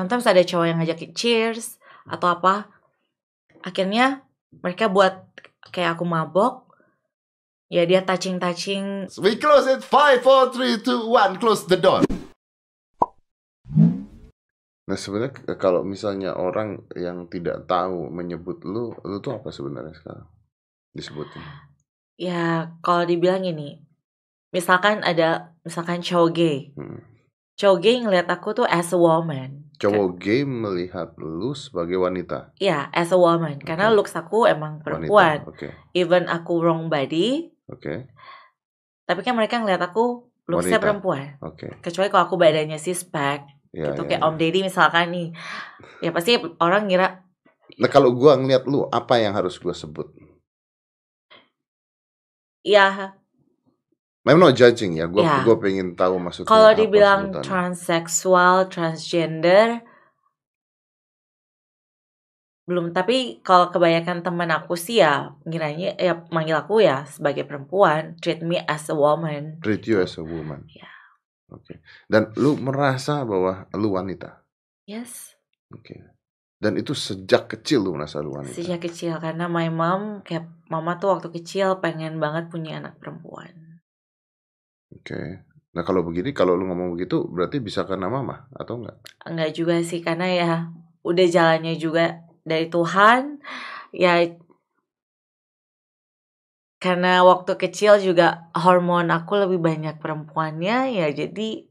sometimes ada cowok yang ngajakin cheers atau apa akhirnya mereka buat kayak aku mabok ya dia touching touching We close it. Five, four, three, two, one. Close the door. Nah sebenarnya kalau misalnya orang yang tidak tahu menyebut lu, lu tuh apa sebenarnya sekarang disebutnya? ya kalau dibilang ini misalkan ada misalkan cowok gay Hmm. cowok gay ngeliat aku tuh as a woman Cowok gay melihat lu sebagai wanita. ya as a woman karena Oke. looks aku emang Wanita. perempuan Oke, even aku wrong body oke, tapi kan mereka ngeliat aku looksnya Wanita. perempuan oke. kecuali kalau aku badannya six pack Ya, gitu ya, kayak ya. Om Deddy misalkan nih ya pasti orang ngira Nah kalau gua ngeliat lu, apa yang harus gua sebut? ya I'm not judging ya, gua Ya. gua pengen tahu maksudnya. kalau dibilang sebutannya. transseksual transgender belum tapi kalau kebanyakan teman aku sih ya ngiranya ya manggil aku ya sebagai perempuan treat me as a woman treat you as a woman. Ya. Oke. Dan lu merasa bahwa lu wanita. yes Oke. Dan itu sejak kecil lu merasa lu wanita. sejak kecil karena my mom kayak mama tuh waktu kecil pengen banget punya anak perempuan Oke. Nah kalau begini, kalau lu ngomong begitu, berarti bisa karena mama atau enggak? enggak juga sih karena ya udah jalannya juga dari Tuhan ya karena waktu kecil juga hormon aku lebih banyak perempuannya ya jadi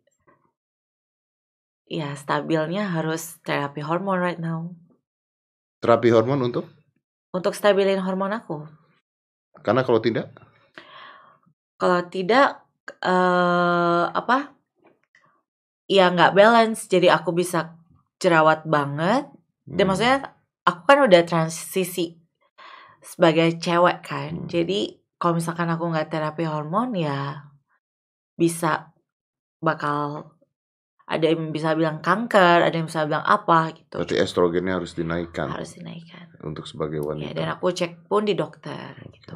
ya stabilnya harus terapi hormon right now Terapi hormon untuk? untuk stabilin hormon aku Karena kalau tidak, kalau tidak eh apa? Ya nggak balance. Jadi aku bisa jerawat banget. Dan hmm, maksudnya aku kan udah transisi sebagai cewek kan. Hmm. jadi kalau misalkan aku nggak terapi hormon ya bisa bakal ada yang bisa bilang kanker ada yang bisa bilang apa gitu. Berarti estrogennya harus dinaikkan harus dinaikkan. untuk sebagai ya wanita. dan aku cek pun di dokter gitu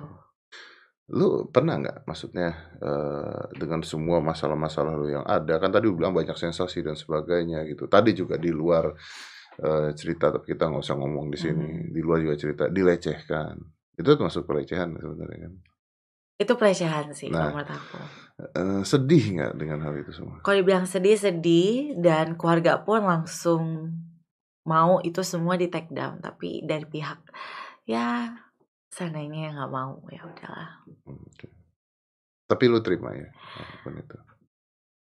Lu pernah nggak maksudnya eh, dengan semua masalah-masalah lu yang ada kan tadi lu bilang banyak sensasi dan sebagainya gitu. Tadi juga di luar eh, cerita tapi kita nggak usah ngomong di sini. Hmm. Di luar juga cerita dilecehkan. Itu termasuk pelecehan sebenarnya kan. itu pelecehan sih Nah. menurut aku Eh, sedih nggak dengan hal itu semua? kalau dibilang sedih sedih dan keluarga pun langsung mau itu semua di take down tapi dari pihak ya sananya nggak mau ya udahlah Hmm, oke. Tapi lu terima ya apa pun itu.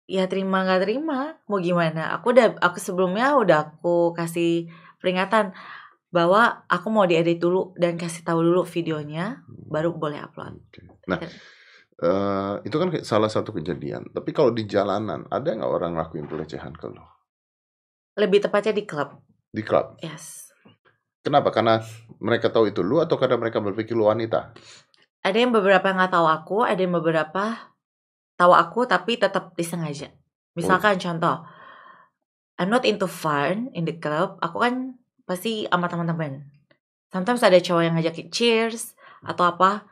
ya terima nggak terima mau gimana aku udah aku sebelumnya udah aku kasih peringatan bahwa aku mau diedit dulu dan kasih tahu dulu videonya baru boleh upload Oke. Nah, eh, itu kan salah satu kejadian. Tapi kalau di jalanan ada nggak orang ngelakuin pelecehan ke lu? lebih tepatnya di klub Di klub? yes Kenapa? Karena mereka tahu itu lu atau karena mereka berpikir lu wanita? ada yang beberapa nggak tahu aku ada yang beberapa tahu aku tapi tetap disengaja misalkan contoh I'm not into fun in the club aku kan pasti sama teman-teman sometimes ada cowok yang ngajakin cheers atau apa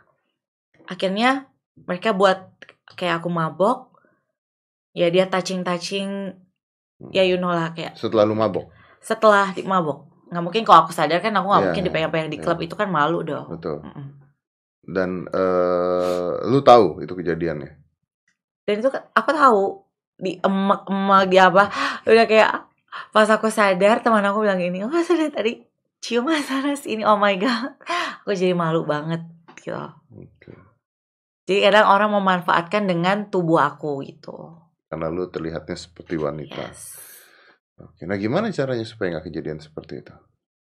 akhirnya mereka buat kayak aku mabok ya dia touching touching ya you know lah kayak Setelah lu mabok? setelah di mabok nggak mungkin kalau aku sadar kan aku nggak Iya, mungkin iya, dipegang-pegang di iya. klub itu kan malu dong Betul. Mm-mm. Dan eh, lu tahu itu kejadiannya? dan itu aku tahu di emak-emak di apa udah kayak pas aku sadar teman aku bilang ini oh sadar tadi cium sana sini oh my god aku jadi malu banget gitu Oke. jadi kadang orang memanfaatkan dengan tubuh aku gitu Karena lu terlihatnya seperti wanita. yes Oke. Nah gimana caranya supaya nggak kejadian seperti itu?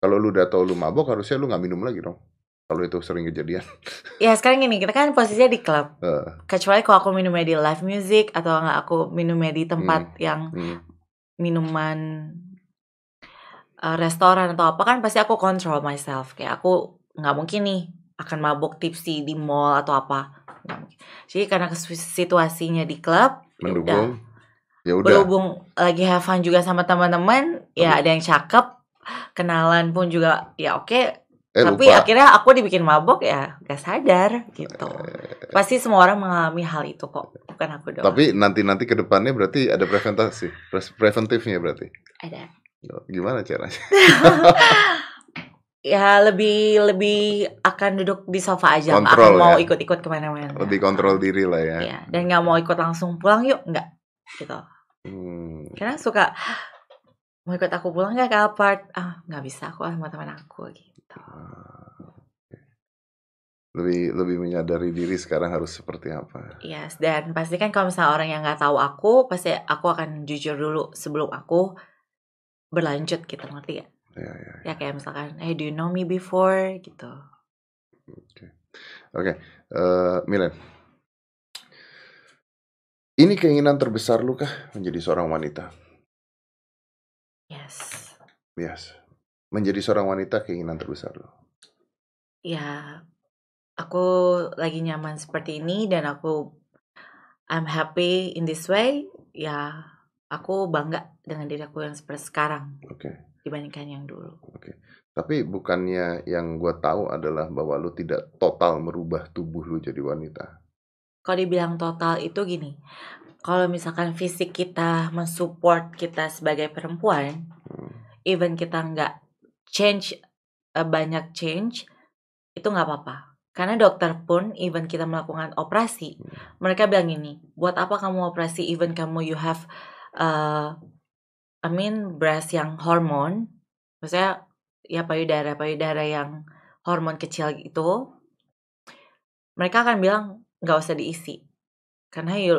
Kalau lu udah tahu lu mabok, harusnya lu nggak minum lagi dong. Kalau itu sering kejadian. ya sekarang gini kita kan posisinya di klub Eh, kecuali kalau aku minumnya di live music atau nggak aku minumnya di tempat yang hmm. minuman uh, restoran atau apa kan pasti aku control myself kayak aku nggak mungkin nih akan mabuk tipsy di mall atau apa jadi karena situasinya di klub ya udah. Ya udah. berhubung lagi have fun juga sama teman-teman ya ada yang cakep kenalan pun juga ya oke Eh tapi lupa. akhirnya aku dibikin mabok ya gak sadar gitu Eh, pasti semua orang mengalami hal itu kok bukan aku doang Tapi nanti-nanti ke depannya berarti ada preventasi, pre- preventifnya berarti. ada Gimana caranya? Ya lebih lebih akan duduk di sofa aja, Kontrol akan mau ya? ikut-ikut ke mana-mana. Lebih kontrol diri lah ya. Iya, dan nggak mau ikut langsung pulang yuk, nggak gitu. Hmm. Karena suka mau ikut aku pulang nggak ke apart? Ah nggak bisa aku sama teman aku gitu. Ah, oke. Lebih lebih menyadari diri sekarang harus seperti apa. Yes, dan pastikan kalau misalnya orang yang nggak tahu aku, pasti aku akan jujur dulu sebelum aku berlanjut gitu, ngerti ya? Ya, ya. Ya kayak misalkan, hey do you know me before gitu. Oke, eh, Milen. Ini keinginan terbesar lu kah menjadi seorang wanita? Yes. Yes. Menjadi seorang wanita keinginan terbesar lu. Ya, aku lagi nyaman seperti ini dan aku I'm happy in this way. Ya, aku bangga dengan diri aku yang seperti sekarang Oke. dibandingkan yang dulu. Tapi bukannya yang gua tahu adalah bahwa lu tidak total merubah tubuh lu jadi wanita. Kalau dibilang total itu gini, kalau misalkan fisik kita mensupport kita sebagai perempuan, Hmm. even kita nggak change eh, banyak change, itu nggak apa-apa. Karena dokter pun, even kita melakukan operasi, mereka bilang gini, buat apa kamu operasi, even kamu you have, uh, I mean breast yang hormon, maksudnya ya payudara payudara yang hormon kecil itu, mereka akan bilang nggak usah diisi, karena you,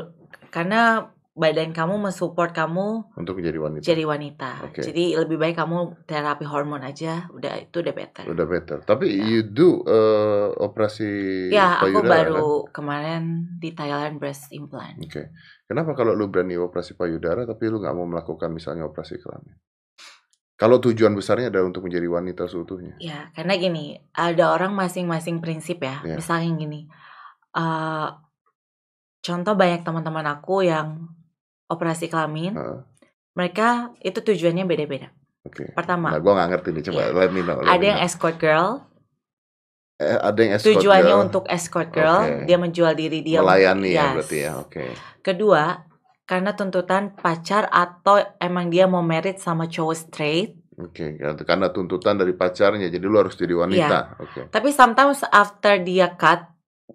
karena badan kamu mensupport kamu Untuk menjadi wanita. jadi wanita. Oke. Jadi lebih baik kamu terapi hormon aja, udah itu udah better. Udah better. Tapi Ya. you do eh, operasi Ya, aku payudara baru kan? kemarin di Thailand breast implant. Oke. Kenapa kalau lu berani operasi payudara tapi lu nggak mau melakukan misalnya operasi kelamin? Kalau tujuan besarnya adalah untuk menjadi wanita seutuhnya. Ya, karena gini, ada orang masing-masing prinsip ya. Ya. Misalnya gini, eh, contoh banyak teman-teman aku yang operasi kelamin, Heeh, mereka itu tujuannya beda-beda. Oke. Pertama, Nah, gua nggak ngerti nih. Coba Iya. let me know. let ada me yang know. escort girl, Eh, ada yang escort tujuannya girl, untuk escort girl, Oke. dia menjual diri dia. melayani ya Yes. berarti ya. Oke. Kedua, karena tuntutan pacar atau emang dia mau merit sama cowok straight. Oke, karena tuntutan dari pacarnya, jadi lu harus jadi wanita. Oke. Tapi sometimes after dia cut,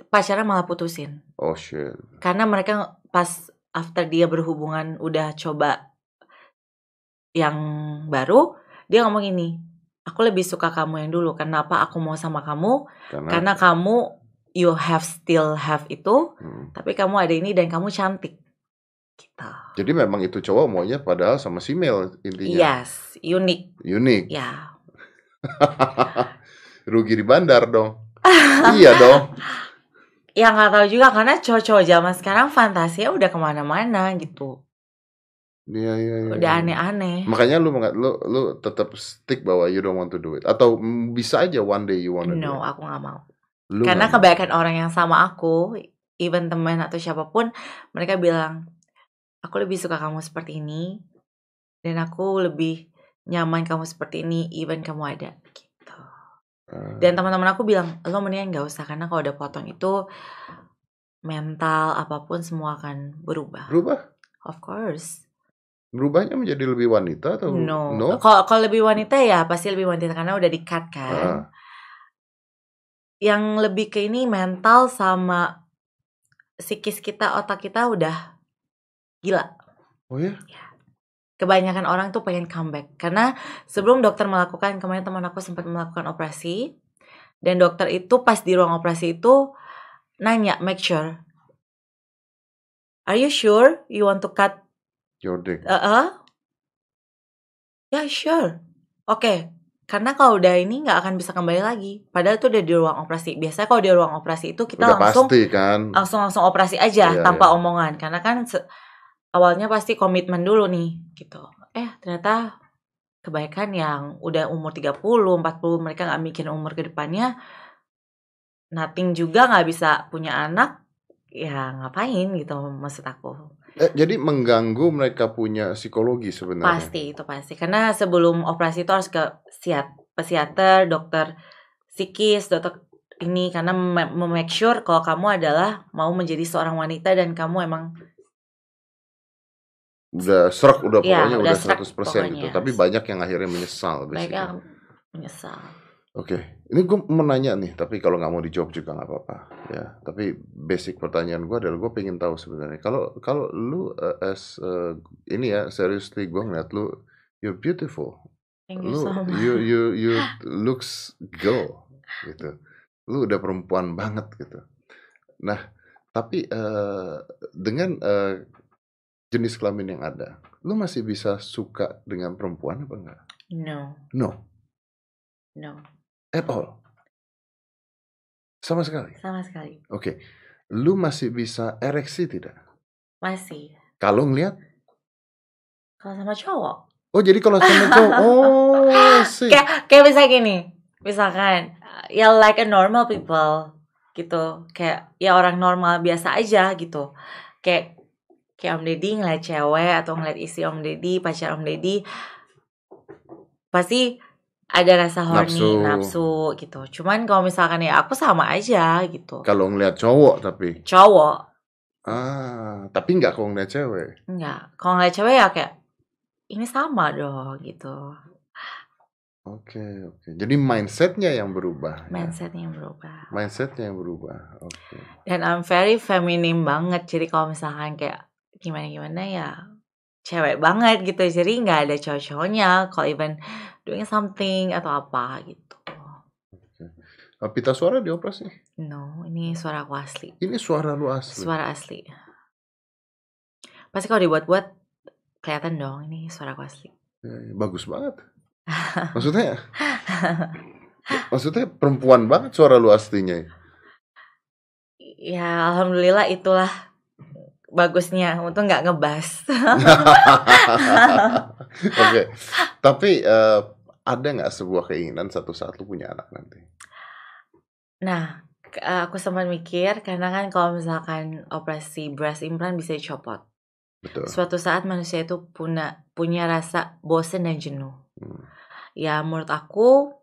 pacarnya malah putusin. Oh shit. Karena mereka pas after dia berhubungan udah coba yang baru, dia ngomong ini, aku lebih suka kamu yang dulu. Kenapa aku mau sama kamu? Karena, Karena kamu you have still have itu, Hmm. tapi kamu ada ini dan kamu cantik. Gitu. Jadi memang itu cowok maunya padahal sama si Mel intinya. Yes, unik. Unik. Ya. Rugi di bandar dong. iya dong. Ya nggak tahu juga karena cowok-cowok zaman sekarang fantasinya udah ke mana-mana gitu. Iya iya iya. Udah iya. aneh-aneh. Makanya lu lu lu tetap stick bahwa you don't want to do it atau bisa aja one day you wanna do No, it. aku nggak mau. Lu Karena nggak mau. kebanyakan orang yang sama aku, even teman atau siapa pun, mereka bilang, aku lebih suka kamu seperti ini, dan aku lebih nyaman kamu seperti ini, even kamu ada. Dan teman-teman aku bilang, lo mendingan nggak usah karena kalau udah potong itu mental apa pun semua akan berubah. berubah. Of course. Berubahnya menjadi lebih wanita atau No. no? Kalau kalau lebih wanita ya pasti lebih wanita karena udah di-cut kan. Ah, Yang lebih ke ini mental sama psikis kita, otak kita udah gila. oh ya? Kebanyakan orang tuh pengen comeback karena sebelum dokter melakukan kemarin teman aku sempat melakukan operasi dan dokter itu pas di ruang operasi itu nanya make sure Are you sure you want to cut Your dick. Uh, ya sure. Oke, karena kalau udah ini nggak akan bisa kembali lagi. Padahal itu udah di ruang operasi. Biasanya kalau di ruang operasi itu kita Udah langsung pasti kan. langsung langsung operasi aja Iya, tanpa iya. omongan. Karena kan se- awalnya pasti komitmen dulu nih, gitu. Eh ternyata kebaikan yang udah umur 30, 40 mereka nggak mikir umur ke depannya. Nothing juga nggak bisa punya anak. Ya ngapain gitu maksud aku. Eh, jadi mengganggu mereka punya psikologi sebenarnya. Pasti itu pasti karena sebelum operasi itu harus ke psiat- psikiater, dokter psikis, dokter ini karena mem- make sure kalau kamu adalah mau menjadi seorang wanita dan kamu emang udah serak udah Iya, pokoknya udah udah serak 100% gitu. pokoknya. Tapi banyak yang akhirnya menyesal Mereka basically. menyesal. Oke, ini gue mau nanya nih, tapi kalau nggak mau dijawab juga nggak apa-apa, ya. Tapi basic pertanyaan gue adalah gue pengen tahu sebenarnya, kalau kalau lu uh, as uh, ini ya, seriously gue ngeliat lu, you're beautiful, Thank you lu so much. you you you looks girl gitu, lu udah perempuan banget gitu. Nah, tapi uh, dengan uh, jenis kelamin yang ada, lu masih bisa suka dengan perempuan apa enggak? No, No, no, at all, sama sekali. sama sekali. Oke, lu masih bisa ereksi tidak? Masih. Kalau ngelihat, Kalau sama cowok. oh jadi kalau sama cowok, oh sih. Kayak kayak misalnya gini, misalkan ya like a normal people gitu. Kayak ya orang normal biasa aja gitu. Kayak kayak Om Deddy ngeliat cewek atau ngeliat isi Om Deddy, pacar Om Deddy pasti ada rasa horny, Nafsu. nafsu, gitu. Cuman kalau misalkan ya aku sama aja gitu. Kalau ngelihat cowok tapi, Cowok ah, tapi nggak kalau ngelihat cewek. enggak. Kalau ngeliat cewek ya kayak ini sama dong gitu. Oke, oke. Jadi mindsetnya yang berubah. ya. Mindsetnya yang berubah. Mindsetnya yang berubah. Oke. Dan I'm very feminim banget. Jadi kalau misalkan kayak gimana-gimana ya cewek banget gitu. Jadi nggak ada cowok-cowoknya. Kalau even doing something atau apa gitu. Pita suara dioperasi. No, ini suara aku asli. Ini suara lu asli. Suara asli. Pasti kalau dibuat-buat kelihatan dong ini suara aku asli. Ya, ya, bagus banget. Maksudnya, maksudnya perempuan banget suara lu aslinya. Ya alhamdulillah itulah bagusnya untuk nggak ngebas. Oke, tapi eh, ada nggak sebuah keinginan satu saat lu punya anak nanti? Nah, aku sempat mikir karena kan kalau misalkan operasi breast implant bisa dicopot. Betul. Suatu saat manusia itu punya punya rasa bosen dan jenuh. Hmm. Ya menurut aku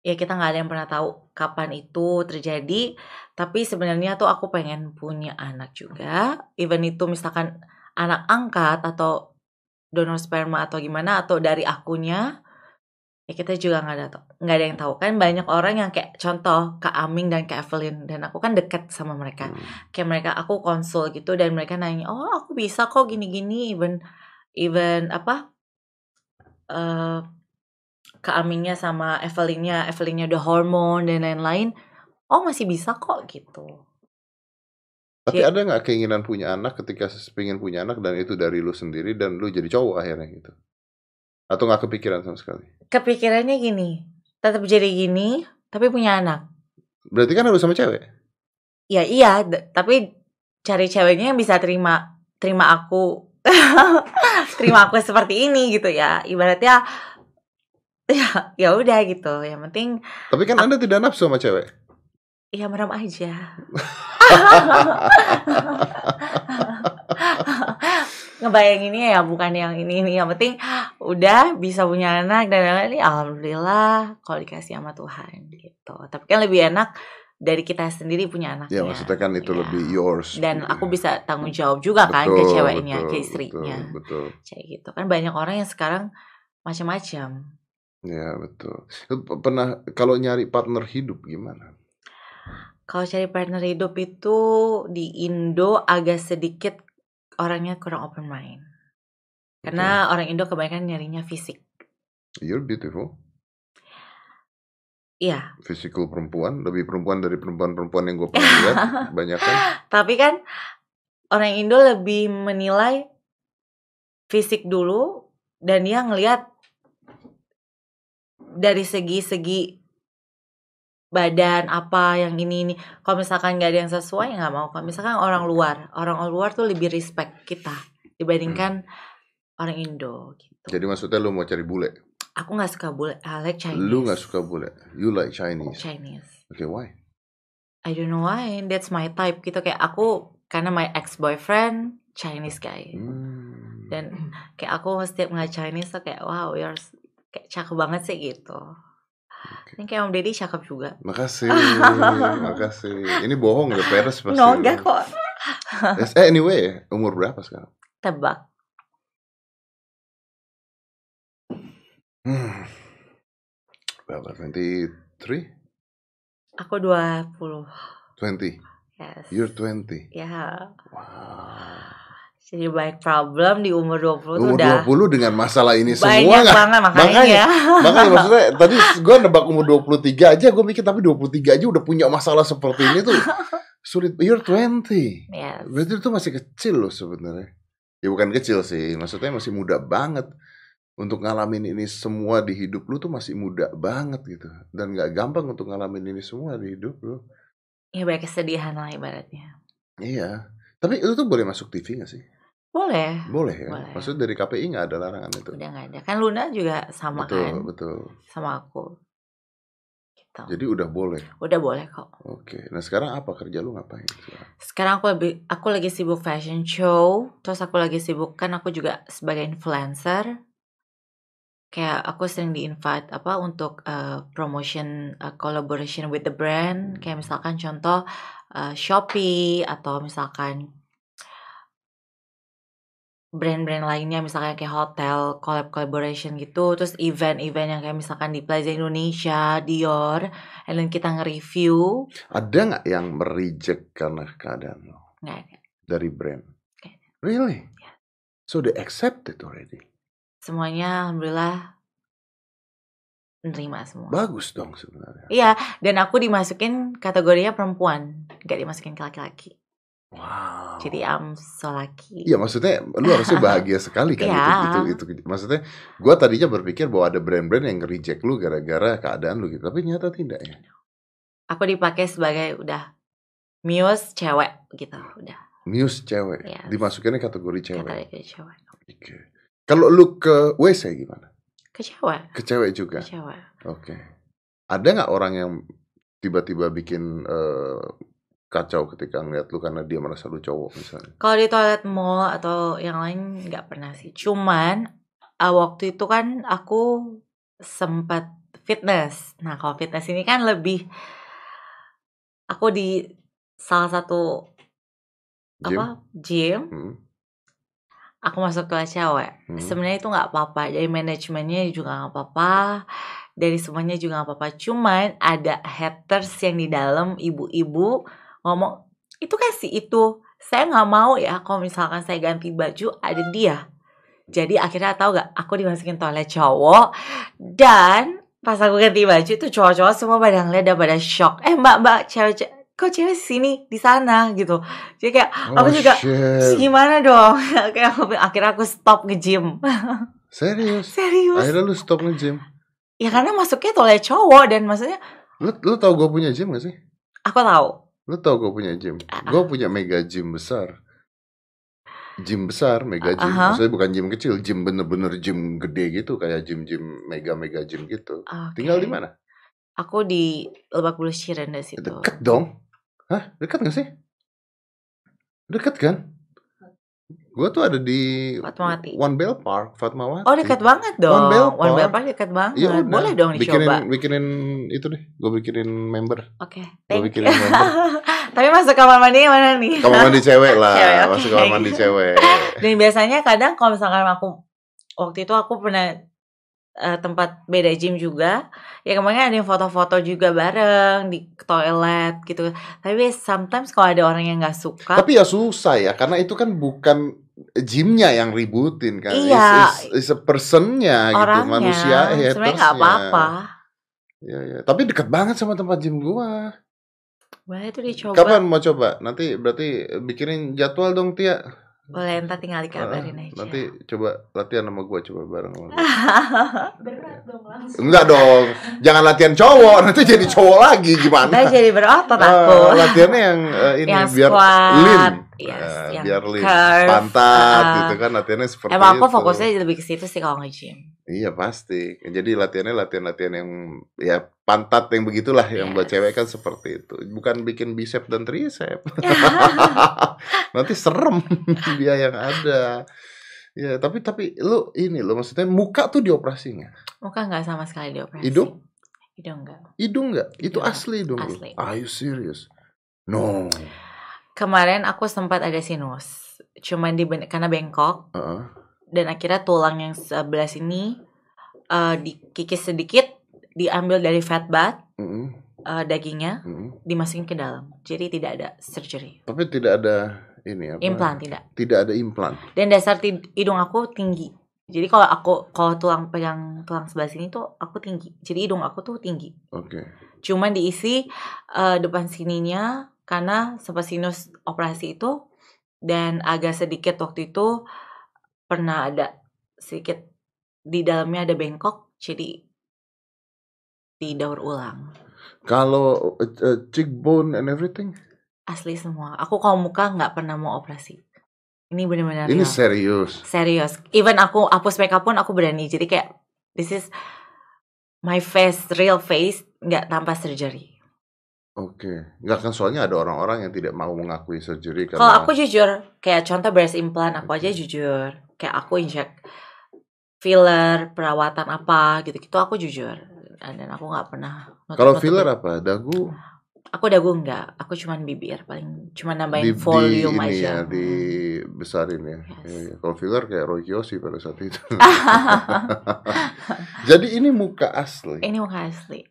ya kita nggak ada yang pernah tahu kapan itu terjadi. Tapi sebenarnya tuh aku pengen punya anak juga. Even itu misalkan anak angkat atau donor sperma atau gimana atau dari akunya ya kita juga nggak ada nggak ada yang tahu kan banyak orang yang kayak contoh Kak Aming dan Kak Evelyn dan aku kan deket sama mereka Hmm. kayak mereka aku konsul gitu dan mereka nanya oh aku bisa kok gini-gini even even apa eh Kak Amingnya sama Evelynnya Evelynnya udah hormon dan lain-lain oh masih bisa kok gitu Tapi Iya. ada nggak keinginan punya anak ketika pengen punya anak dan itu dari lu sendiri dan lu jadi cowok akhirnya gitu? Atau nggak kepikiran sama sekali? kepikirannya gini tetap jadi gini tapi punya anak Berarti kan harus sama cewek. ya iya tapi cari ceweknya yang bisa terima terima aku terima aku seperti ini gitu ya ibaratnya ya ya udah gitu yang penting Tapi kan anda tidak nafsu sama cewek. ya merem aja ngebayanginnya ya bukan yang ini ini yang penting udah bisa punya anak dan lain-lain alhamdulillah kalau dikasih sama Tuhan gitu tapi kan lebih enak dari kita sendiri punya anak Ya maksudnya kan itu Ya. lebih yours. dan gitu. aku bisa tanggung jawab juga kan ke Betul, ceweknya betul, ke istrinya Betul, betul. kayak gitu kan banyak orang yang sekarang macam-macam Ya betul. Pernah kalau nyari partner hidup gimana? kalau cari partner hidup itu di Indo agak sedikit orangnya kurang open mind karena orang Indo kebanyakan nyarinya fisik You're beautiful. iya Physical perempuan, lebih perempuan dari perempuan-perempuan yang gue pernah lihat, banyak kan? tapi kan orang Indo lebih menilai fisik dulu dan dia ngelihat dari segi-segi badan apa yang ini ini kalau misalkan nggak ada yang sesuai ya nggak mau kalau misalkan orang luar orang luar tuh lebih respect kita dibandingkan orang Indo gitu Jadi maksudnya lu mau cari bule? aku nggak suka bule I like Chinese Lu nggak suka bule? You like Chinese? Chinese Okay, why? I don't know why that's my type gitu kayak aku karena my ex boyfriend Chinese guy Hmm. dan kayak aku setiap ngeliat Chinese tuh kayak wow you're kayak cakep banget sih gitu ini kayak Om Deddy cakep juga. Makasih, makasih. Ini bohong ya peres pasti. No, enggak kok. Eh, eh, anyway, umur berapa sekarang? Tebak. Hmm. Berapa? 23? Aku 20. 20? Yes. You're 20? Ya. Yeah. Wow. Jadi banyak problem di umur 20 tuh Umur udah 20 dengan masalah ini semua banyak banget makanya. Makanya, makanya maksudnya tadi gue nebak umur 23 aja gue mikir tapi 23 aja udah punya masalah seperti ini tuh sulit. You're 20. Yes. Berarti itu masih kecil loh sebenarnya. Ya bukan kecil sih, maksudnya masih muda banget untuk ngalamin ini semua di hidup lu tuh masih muda banget gitu. Dan nggak gampang untuk ngalamin ini semua di hidup lu. Ya banyak kesedihan lah ibaratnya. Iya. Tapi itu tuh boleh masuk TV gak sih? Boleh. Boleh kan? Boleh. Maksudnya dari KPI nggak ada larangan itu. Udah nggak ada. Kan Luna juga sama betul, kan. betul. Sama aku. Gitu. Jadi udah boleh. Udah boleh kok. Oke. Nah sekarang apa kerja lu ngapain? sekarang? Sekarang aku lebih aku lagi sibuk fashion show, terus aku lagi sibuk kan aku juga sebagai influencer. Kayak aku sering di invite apa untuk uh, promotion uh, collaboration with the brand, kayak misalkan contoh uh, Shopee atau misalkan brand-brand lainnya misalkan kayak hotel collab collaboration gitu terus event-event yang kayak misalkan di Plaza Indonesia, Dior, and then kita nge-review Ada nggak yang mereject karena keadaan lo nggak ada. dari brand? Nggak ada. Really? Ya. So they accept it already. Semuanya alhamdulillah menerima semua. Bagus dong sebenarnya. Iya, dan aku dimasukin kategorinya perempuan, nggak dimasukin ke laki-laki. Wow. Jadi I'm so lucky. Iya maksudnya lu harusnya bahagia sekali kan Iya. itu, itu itu maksudnya gua tadinya berpikir bahwa ada brand-brand yang reject lu gara-gara keadaan lu gitu tapi ternyata tidak ya. Aku dipakai sebagai udah muse cewek gitu, udah Muse cewek Yes. dimasukinnya kategori cewek. kategori cewek. Oke. Kalau lu ke WC gimana? Ke cewek, Ke cewek juga. ke cewek. Oke. Ada nggak orang yang tiba-tiba bikin eh, kacau ketika ngeliat lu karena dia merasa lu cowok misalnya? Kalau di toilet mall atau yang lain nggak pernah sih. Cuman uh, waktu itu kan aku sempat fitness. Nah kalau fitness ini kan lebih aku di salah satu Jim? apa gym. Hmm. Aku masuk kelas cewek. Hmm. Sebenarnya itu nggak apa-apa. Dari manajemennya juga nggak apa-apa. Dari semuanya juga nggak apa-apa. Cuman ada haters yang di dalam ibu-ibu ngomong itu kan si itu. Saya nggak mau ya kalau misalkan saya ganti baju ada dia. Jadi akhirnya tahu gak? Aku dimasukin toilet cowok dan pas aku ganti baju itu cowok-cowok semua pada ngeliat dan pada shock. Eh mbak mbak cewek cewek kok cewek sini di sana gitu. Jadi kayak aku Oh, juga shit. gimana dong? kayak aku, akhirnya aku stop nge-gym. Serius? Serius? Akhirnya lu stop nge-gym. Ya karena masuknya toilet cowok dan maksudnya Lu, lu tau gue punya gym gak sih? aku tahu. Lu tau gue punya gym? Gue punya mega gym besar. Gym besar, mega gym. Aha. Maksudnya bukan gym kecil, gym bener-bener gym gede gitu, kayak gym-gym mega-mega gym gitu. Oke. Tinggal di mana? Aku di Lebak Bulus Cirende situ. Deket dong. Hah? Deket gak sih? Deket kan? Gue tuh ada di Fatmawati. One Bell Park, Fatmawati. Oh dekat banget dong. One Bell One Bell Park. Park dekat banget. Ya udah, Boleh dong bikinin, dicoba. Bikinin itu deh, gue bikinin member. Oke. Gua thank bikinin member. Tapi masuk kamar mandi mana nih? Kamar mandi cewek lah, Cewek, oke. masuk kamar mandi cewek. Dan biasanya kadang kalau misalkan aku waktu itu aku pernah eh, tempat beda gym juga, ya kemarin ada yang foto-foto juga bareng di toilet gitu. Tapi sometimes kalau ada orang yang nggak suka, Tapi ya susah ya, karena itu kan bukan gymnya yang ributin kan. Iya. Is, is, is a personnya gitu, orangnya manusia sebenarnya nggak apa-apa. Ya, ya. Tapi dekat banget sama tempat gym gua. Boleh tuh dicoba. Kapan mau coba? Nanti berarti bikinin jadwal dong Tia. Boleh ntar tinggal Ah, dikabarin aja. nanti coba latihan sama gua coba bareng berat dong langsung Enggak dong, jangan latihan cowok, nanti jadi cowok lagi gimana? Ntar jadi berotot Eh, aku. latihannya yang eh, ini Yang biar squat, lean, yes, yang biar lean, curve, pantat uh-uh. gitu kan latihannya seperti Emang aku itu. fokusnya lebih ke situ sih kalau nge-gym. Iya pasti. Jadi latihannya latihan-latihan yang ya pantat yang begitulah yang buat Yes. cewek kan seperti itu. Bukan bikin bicep dan tricep. Nanti serem dia yang ada. Ya, tapi tapi lu ini lo maksudnya muka tuh dioperasi nggak? Muka nggak sama sekali dioperasi. Hidung? Hidung nggak. Hidung nggak? Itu Hidung. asli dong. lu? Asli. Are you serious? No. Kemarin aku sempat ada sinus. Cuman di karena bengkok Heeh. dan akhirnya tulang yang sebelah sini eh, dikikis sedikit diambil dari fat bath Mm-mm, eh, dagingnya mm-mm. dimasukin ke dalam. Jadi tidak ada surgery. Tapi tidak ada ini apa? Implan tidak. Tidak ada implan. Dan dasar hidung aku tinggi. Jadi kalau aku kalau tulang pegang tulang sebelah sini tuh aku tinggi. Jadi hidung aku tuh tinggi. Oke. Cuman diisi eh, depan sininya karena sempat sinus operasi itu dan agak sedikit waktu itu pernah ada sedikit di dalamnya ada bengkok jadi didaur ulang. Kalau uh, uh, cheekbone and everything, Asli semua. Aku kalau muka nggak pernah mau operasi. Ini benar-benar ini real. serius. serius. Even aku hapus makeup pun aku berani. Jadi kayak this is my face, real face, nggak tanpa surgery. Oke, nggak kan soalnya ada orang-orang yang tidak mau mengakui surgery Kalau karena aku jujur, kayak contoh breast implant, aku aja jujur. Kayak aku injek filler, perawatan apa gitu-gitu, aku jujur. Dan aku nggak pernah. kalau filler apa? Dagu Aku dagu nggak, aku cuman bibir paling, cuma di, nambahin di volume ini aja. ya, dibesarin ya. Yes. Iya. Kalau filler kayak Roy Kiyoshi pada saat itu. Jadi ini muka asli. Ini muka asli.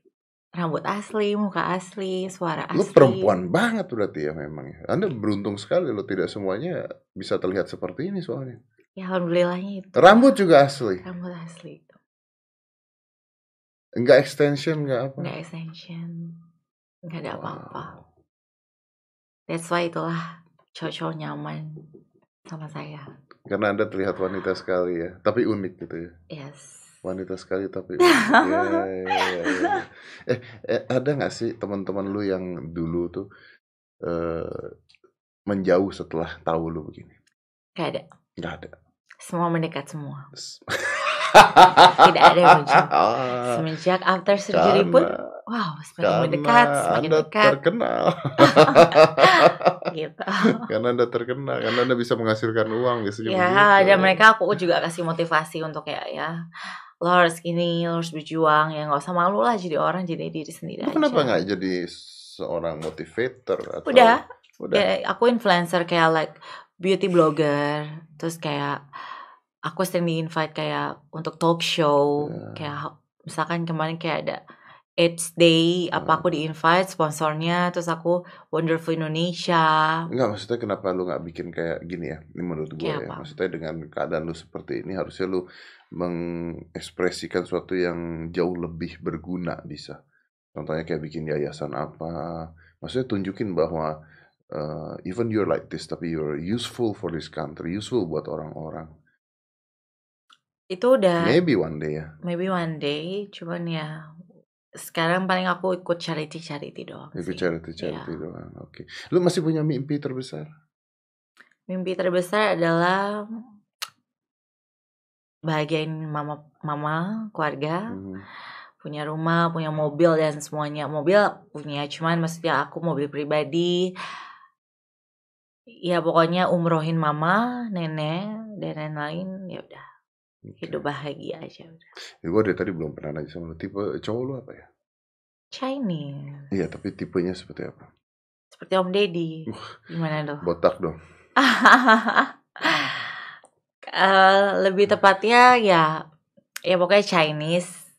Rambut asli, muka asli, suara asli. Lu perempuan banget berarti ya memang ya. Anda beruntung sekali lo tidak semuanya bisa terlihat seperti ini soalnya. Ya alhamdulillahnya itu. Rambut juga asli. Rambut asli. Enggak extension, enggak apa. Nggak extension. Nggak ada apa-apa. Wow. That's why itulah cowok-cowok nyaman sama saya. Karena Anda terlihat wanita sekali ya, tapi unik gitu ya. Yes. Wanita sekali tapi unik. Iya, iya, iya. Eh, eh, ada nggak sih teman-teman lu yang dulu tuh eh menjauh setelah tahu lu begini? Gak ada. Nggak ada. Semua mendekat semua. Tidak ada yang menjauh. Semenjak after surgery pun, wow, semakin karena mendekat, semakin Anda dekat. terkenal. gitu. karena Anda terkenal, karena Anda bisa menghasilkan uang biasanya Ya, begitu. dan mereka aku juga kasih motivasi untuk kayak ya, lo harus gini, lo harus berjuang, ya nggak usah malu lah jadi orang, jadi diri sendiri aja. kenapa nggak jadi seorang motivator atau Udah, udah Ya, aku influencer kayak like beauty blogger, terus kayak aku sering di invite kayak untuk talk show, Ya. kayak misalkan kemarin kayak ada AIDS Day, apa Ya. aku di invite sponsornya, terus aku Wonderful Indonesia. Enggak maksudnya kenapa lu nggak bikin kayak gini ya? Ini menurut gue Kayak ya. apa? Maksudnya dengan keadaan lu seperti ini harusnya lu mengekspresikan sesuatu yang jauh lebih berguna bisa. Contohnya kayak bikin yayasan apa. Maksudnya tunjukin bahwa uh, even you're like this tapi you're useful for this country, useful buat orang-orang. Itu udah Maybe one day ya. maybe one day, cuman ya sekarang paling aku ikut charity-charity doang Ikut sih. charity charity Iya. doang. Oke. Lu masih punya mimpi terbesar? Mimpi terbesar adalah bahagiain mama mama keluarga Hmm. punya rumah punya mobil dan semuanya mobil punya cuman maksudnya aku mobil pribadi ya pokoknya umrohin mama nenek dan lain-lain ya udah Oke. hidup bahagia aja udah Ya, gue dari tadi belum pernah nanya sama lu. Tipe cowok lu apa ya? Chinese Iya, tapi tipenya seperti apa? seperti Om Deddy gimana dong Botak dong. Eh, lebih tepatnya ya ya pokoknya Chinese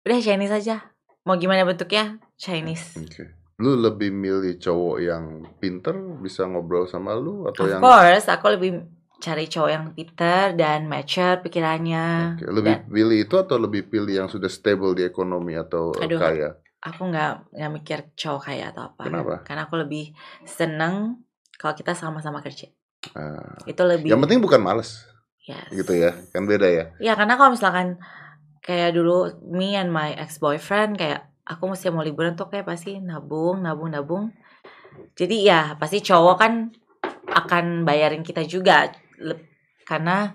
udah Chinese aja mau gimana bentuknya Chinese Oke. Lu lebih milih cowok yang pinter, bisa ngobrol sama lu atau of yang course aku lebih cari cowok yang pinter dan mature pikirannya Oke, lebih Dan pilih itu atau lebih pilih yang sudah stable di ekonomi atau Aduh. kaya? aku nggak nggak mikir cowok kaya atau apa Kenapa? karena aku lebih seneng kalau kita sama-sama kerja Ah, itu lebih yang penting bukan males, yes. gitu ya, kan beda ya. Ya karena kalau misalkan kayak dulu me and my ex boyfriend kayak aku mesti mau liburan tuh kayak pasti nabung nabung nabung. Jadi ya pasti cowok kan akan bayarin kita juga karena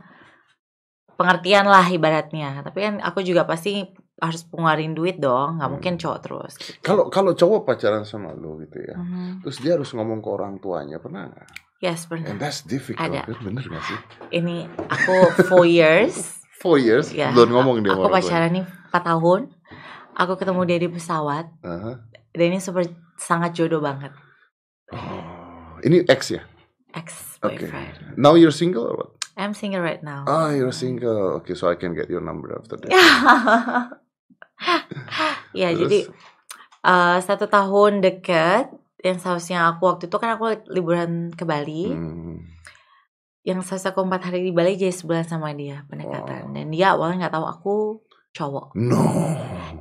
pengertian lah ibaratnya. Tapi kan aku juga pasti harus pengeluarin duit dong, nggak Hmm. mungkin cowok terus. gitu. Kalau kalau cowok pacaran sama lu gitu ya, Mhm. terus dia harus ngomong ke orang tuanya, pernah nggak? Yes pernah. And that's difficult, Ada. kan? bener gak sih? Ini aku four years. Four years, Ya, belum ngomong dia Aku pacaran nih 4 tahun. Aku ketemu dia di pesawat. Aha. Dan ini super sangat jodoh banget. Oh, ini ex ya? Ex boyfriend. Now you're single or what? I'm single right now. Ah, you're single. Okay, so I can get your number after that. Ya Terus? jadi eh, satu tahun deket yang seharusnya aku waktu itu kan aku liburan ke Bali. Hmm. Yang seharusnya aku empat hari di Bali jadi sebulan sama dia pendekatan. Dan dia awalnya nggak tahu aku cowok. No.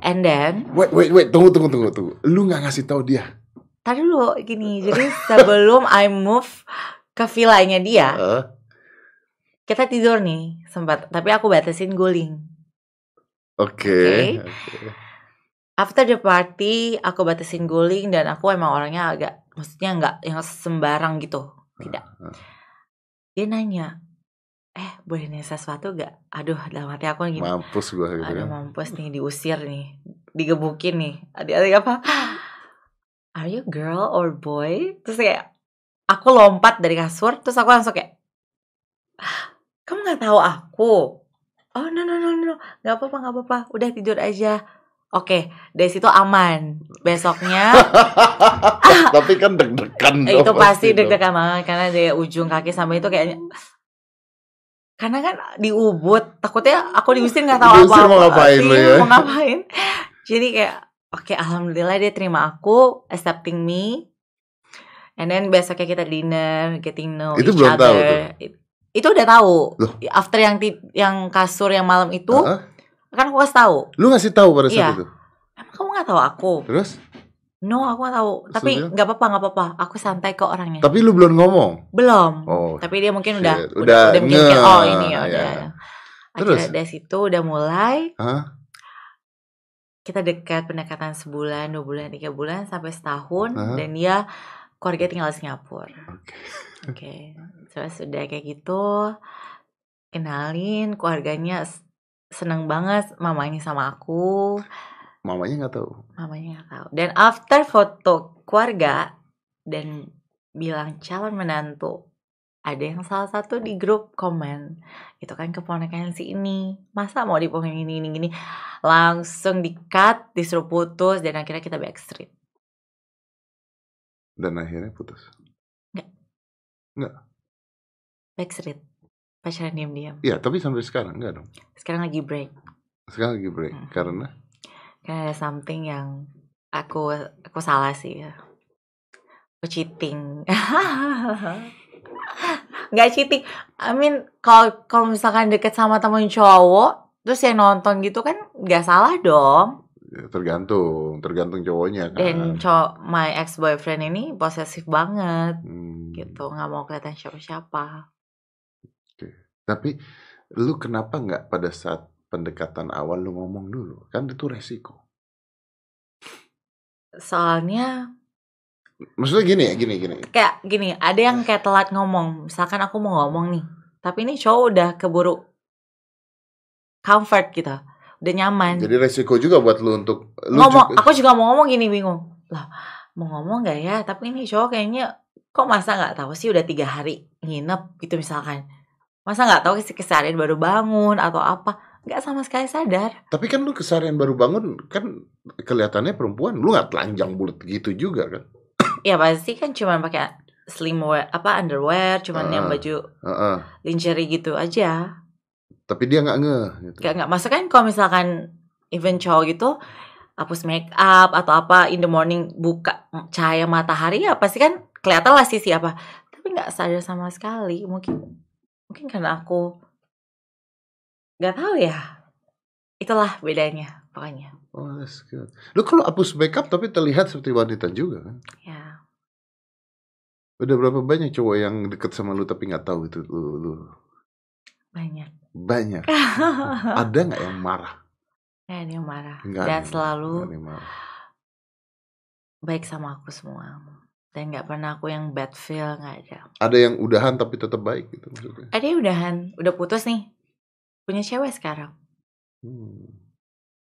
And then Wait, wait, wait. Tunggu, tunggu, tunggu, tunggu. Lu nggak ngasih tahu dia? Tadi dulu gini, jadi sebelum I move ke villanya dia, Eh? kita tidur nih sempat, tapi aku batasin guling. Oke. After the party, aku batasin guling dan aku emang orangnya agak, maksudnya nggak yang sembarang gitu, tidak. Dia nanya, eh boleh nih sesuatu gak? Aduh, dalam hati aku gini, Mampus gua gitu aduh kan. mampus nih, diusir nih, digebukin nih. Adik-adik apa? Are you girl or boy? Terus kayak aku lompat dari kasur, terus aku langsung kayak, kamu nggak tahu aku? Oh no no no no, nggak apa-apa nggak apa-apa, udah tidur aja. Oke, dari situ aman. Besoknya Tapi kan deg-degan Eh, itu pasti deg-degan banget karena dari ujung kaki sampai itu kayaknya karena kan di Ubud takutnya aku diusir nggak tahu Diusir apa-apa mau ngapain lu Iya, ya? mau ngapain jadi kayak oke alhamdulillah dia terima aku accepting me and then besoknya kita dinner getting know Itu each belum tahu other It- itu udah tahu Loh? after yang yang kasur yang malam itu Heeh. kan aku kasih tahu Lu ngasih tahu pada saat Iya. itu. emang kamu nggak tahu aku Terus? no aku nggak tahu tapi nggak apa-apa nggak apa-apa aku santai kok orangnya Tapi lu belum ngomong. belum Oh. tapi dia mungkin Shit, udah udah udah, udah oh ini ya ya. udah Terus? akhirnya dari situ udah mulai Hah? kita dekat pendekatan sebulan dua bulan tiga bulan sampai setahun Hah? dan dia keluarga tinggal di Singapura. Oke. oke. Terus udah kayak gitu kenalin keluarganya seneng banget mamanya sama aku. Mamanya nggak tahu. mamanya nggak tahu. Dan after foto keluarga dan bilang calon menantu ada yang salah satu di grup komen itu kan keponakan si ini. Masa mau diponakan ini ini gini langsung di cut disuruh putus dan akhirnya kita backstreet Dan akhirnya putus. backstreet. Pacaran diam-diam. Iya, tapi sampai sekarang enggak dong. sekarang lagi break. Sekarang lagi break. Hmm. karena? Karena ada something yang aku aku salah sih. Ya aku cheating. Nggak cheating. I mean kalau kalau misalkan deket sama temen cowok terus yang nonton gitu kan nggak salah dong tergantung, tergantung cowoknya kan. dan cowok my ex boyfriend ini posesif banget Hmm. gitu nggak mau kelihatan siapa-siapa Tapi lu kenapa nggak pada saat pendekatan awal lu ngomong dulu? Kan itu resiko. soalnya Maksudnya gini ya, gini gini. kayak gini ada yang kayak telat ngomong misalkan aku mau ngomong nih tapi ini cowok udah keburu comfort gitu udah nyaman Jadi resiko juga buat lu untuk lu ngomong juga- aku juga mau ngomong gini bingung lah mau ngomong gak ya tapi ini cowok kayaknya kok masa nggak tahu sih udah tiga hari nginep gitu misalkan masa nggak tahu sih keseharian baru bangun atau apa nggak sama sekali sadar Tapi kan lu kesarian baru bangun kan kelihatannya perempuan, lu nggak telanjang bulat gitu juga kan? ya pasti kan cuman pakai slimwear apa underwear cuman yang Ah. baju Heeh. lingerie gitu aja Tapi dia nggak nge gitu. Gak nggak masuk kan kalau misalkan event cowok gitu hapus make up atau apa in the morning buka cahaya matahari ya pasti kan kelihatan lah sisi apa tapi nggak sadar sama sekali mungkin mungkin karena aku nggak tahu ya itulah bedanya pokoknya Oh, that's good. Lu kalau hapus makeup tapi terlihat seperti wanita juga kan? ya Udah berapa banyak cowok yang deket sama lu tapi nggak tahu itu lu, lu. banyak Banyak. Ada nggak yang marah? Nggak ada yang marah Nggak dan selalu yang marah. baik sama aku semua dan nggak pernah aku yang bad feel nggak ada Ada yang udahan tapi tetap baik gitu maksudnya. ada yang udahan udah putus nih punya cewek sekarang Hmm.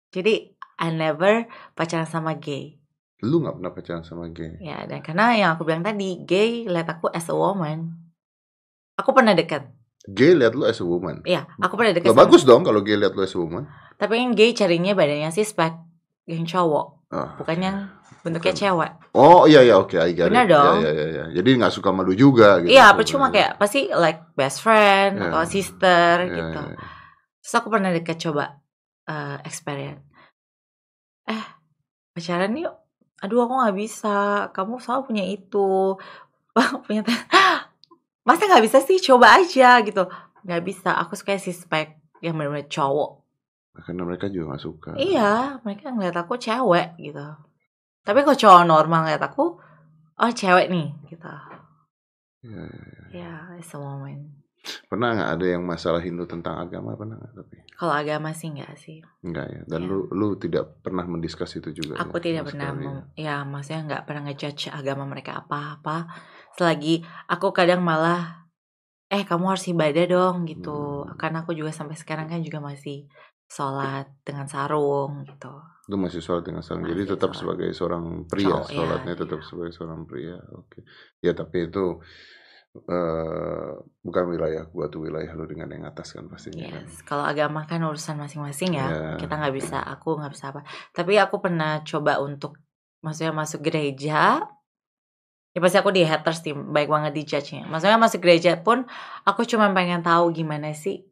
Jadi I never pacaran sama gay. Lu nggak pernah pacaran sama gay. Ya, dan karena yang aku bilang tadi, gay lihat aku as a woman. Aku pernah dekat. Gay lihat lu as a woman. Iya, aku pernah dekat. Lah sama- bagus dong kalau gay lihat lu as a woman. Tapi yang gay carinya badannya sih spek yang cowok, Ah. bukan yang bentuknya Bukan. cewek. Oh iya iya oke, I get Benar it. dong. Iya iya iya. Jadi nggak suka sama lu juga gitu. Iya, percuma kayak pasti like best friend Iya. atau sister Iya, gitu. iya, iya. Terus aku pernah dekat coba eh experience. pacaran yuk aduh aku nggak bisa kamu selalu punya itu punya masa nggak bisa sih? Coba aja gitu. Nggak bisa. Aku suka si spek yang benar-benar cowok. Karena mereka juga gak suka. Iya mereka ngeliat aku cewek gitu. Tapi kalau cowok normal ngeliat aku oh cewek nih gitu. Ya, ya, ya. ya it's a moment pernah nggak ada yang masalah Hindu tentang agama? Pernah nggak tapi? Kalau agama sih nggak sih. Enggak ya? Dan Iya. lu lu tidak pernah mendiskus itu juga aku ya, tidak pernah ya? mem- ya? maksudnya nggak pernah ngejudge agama mereka apa-apa selagi aku kadang malah eh kamu harus ibadah dong gitu Hmm. karena aku juga sampai sekarang kan juga masih sholat dengan sarung gitu Lu masih sholat dengan. Jadi Masih tetap sholat. sebagai seorang pria, ya, sholatnya tetap iya. sebagai seorang pria. Oke. Ya tapi itu eh bukan wilayah gua tuh wilayah lu dengan yang atas kan pastinya kan. yes kalau agama kan urusan masing-masing ya Ya. kita nggak bisa aku nggak bisa apa tapi aku pernah coba untuk maksudnya masuk gereja ya pasti aku di haters sih baik banget di judge-nya maksudnya masuk gereja pun aku cuma pengen tahu gimana sih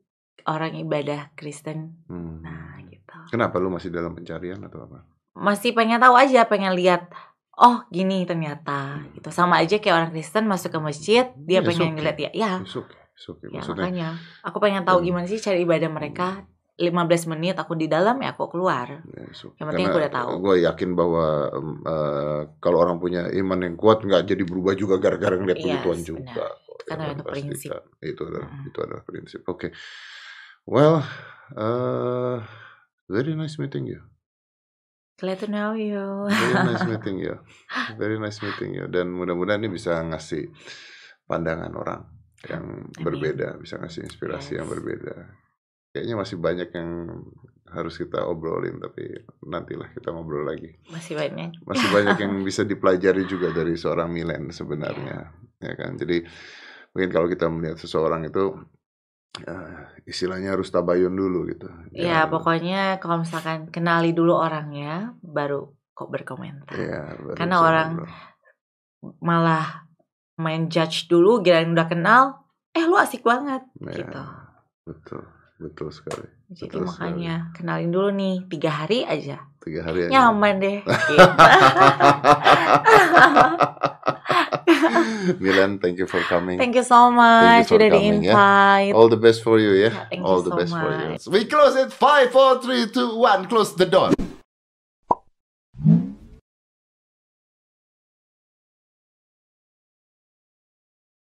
orang ibadah Kristen Hmm. nah gitu Kenapa lu masih dalam pencarian atau apa? masih pengen tahu aja pengen lihat oh gini ternyata gitu sama aja kayak orang Kristen masuk ke masjid dia Ya, pengen ngeliat ya ya okay. It's okay. ya Maksudnya makanya aku pengen tahu Hmm. gimana sih cara ibadah mereka 15 menit aku di dalam ya aku keluar ya, okay. Yang penting aku udah tahu. Gue yakin bahwa em, eh, kalau orang punya iman yang kuat nggak jadi berubah juga gara-gara ngeliat Yes, begituan benar. juga. Itu kan ada prinsip. Itu adalah Mm-mm. itu adalah prinsip. Oke. Well, uh, very nice meeting you. glad to know you Very nice meeting you. Very nice meeting you. Dan mudah-mudahan ini bisa ngasih pandangan orang yang Amin. berbeda, bisa ngasih inspirasi yang Yes. berbeda. Kayaknya masih banyak yang harus kita obrolin, tapi nantilah kita ngobrol lagi. masih banyak Masih banyak yang bisa dipelajari juga dari seorang Milen sebenarnya, ya kan. Jadi mungkin kalau kita melihat seseorang itu eh, istilahnya harus tabayun dulu gitu. ya Jangan- pokoknya kalau misalkan kenali dulu orangnya baru kok berkomentar Iya, baru Karena orang- ngobrol. malah main judge dulu kirain udah kenal eh lu asik banget Ya, gitu betul, betul sekali. jadi Betul makanya kenalin dulu nih tiga hari aja Tiga hari aja. nyaman deh. Milan, thank you for coming. thank you so much for udah di coming, invite All the best for you ya. Yeah, thank you All the so best for you. much. We close it. Five, four, three, two, one. Close the door.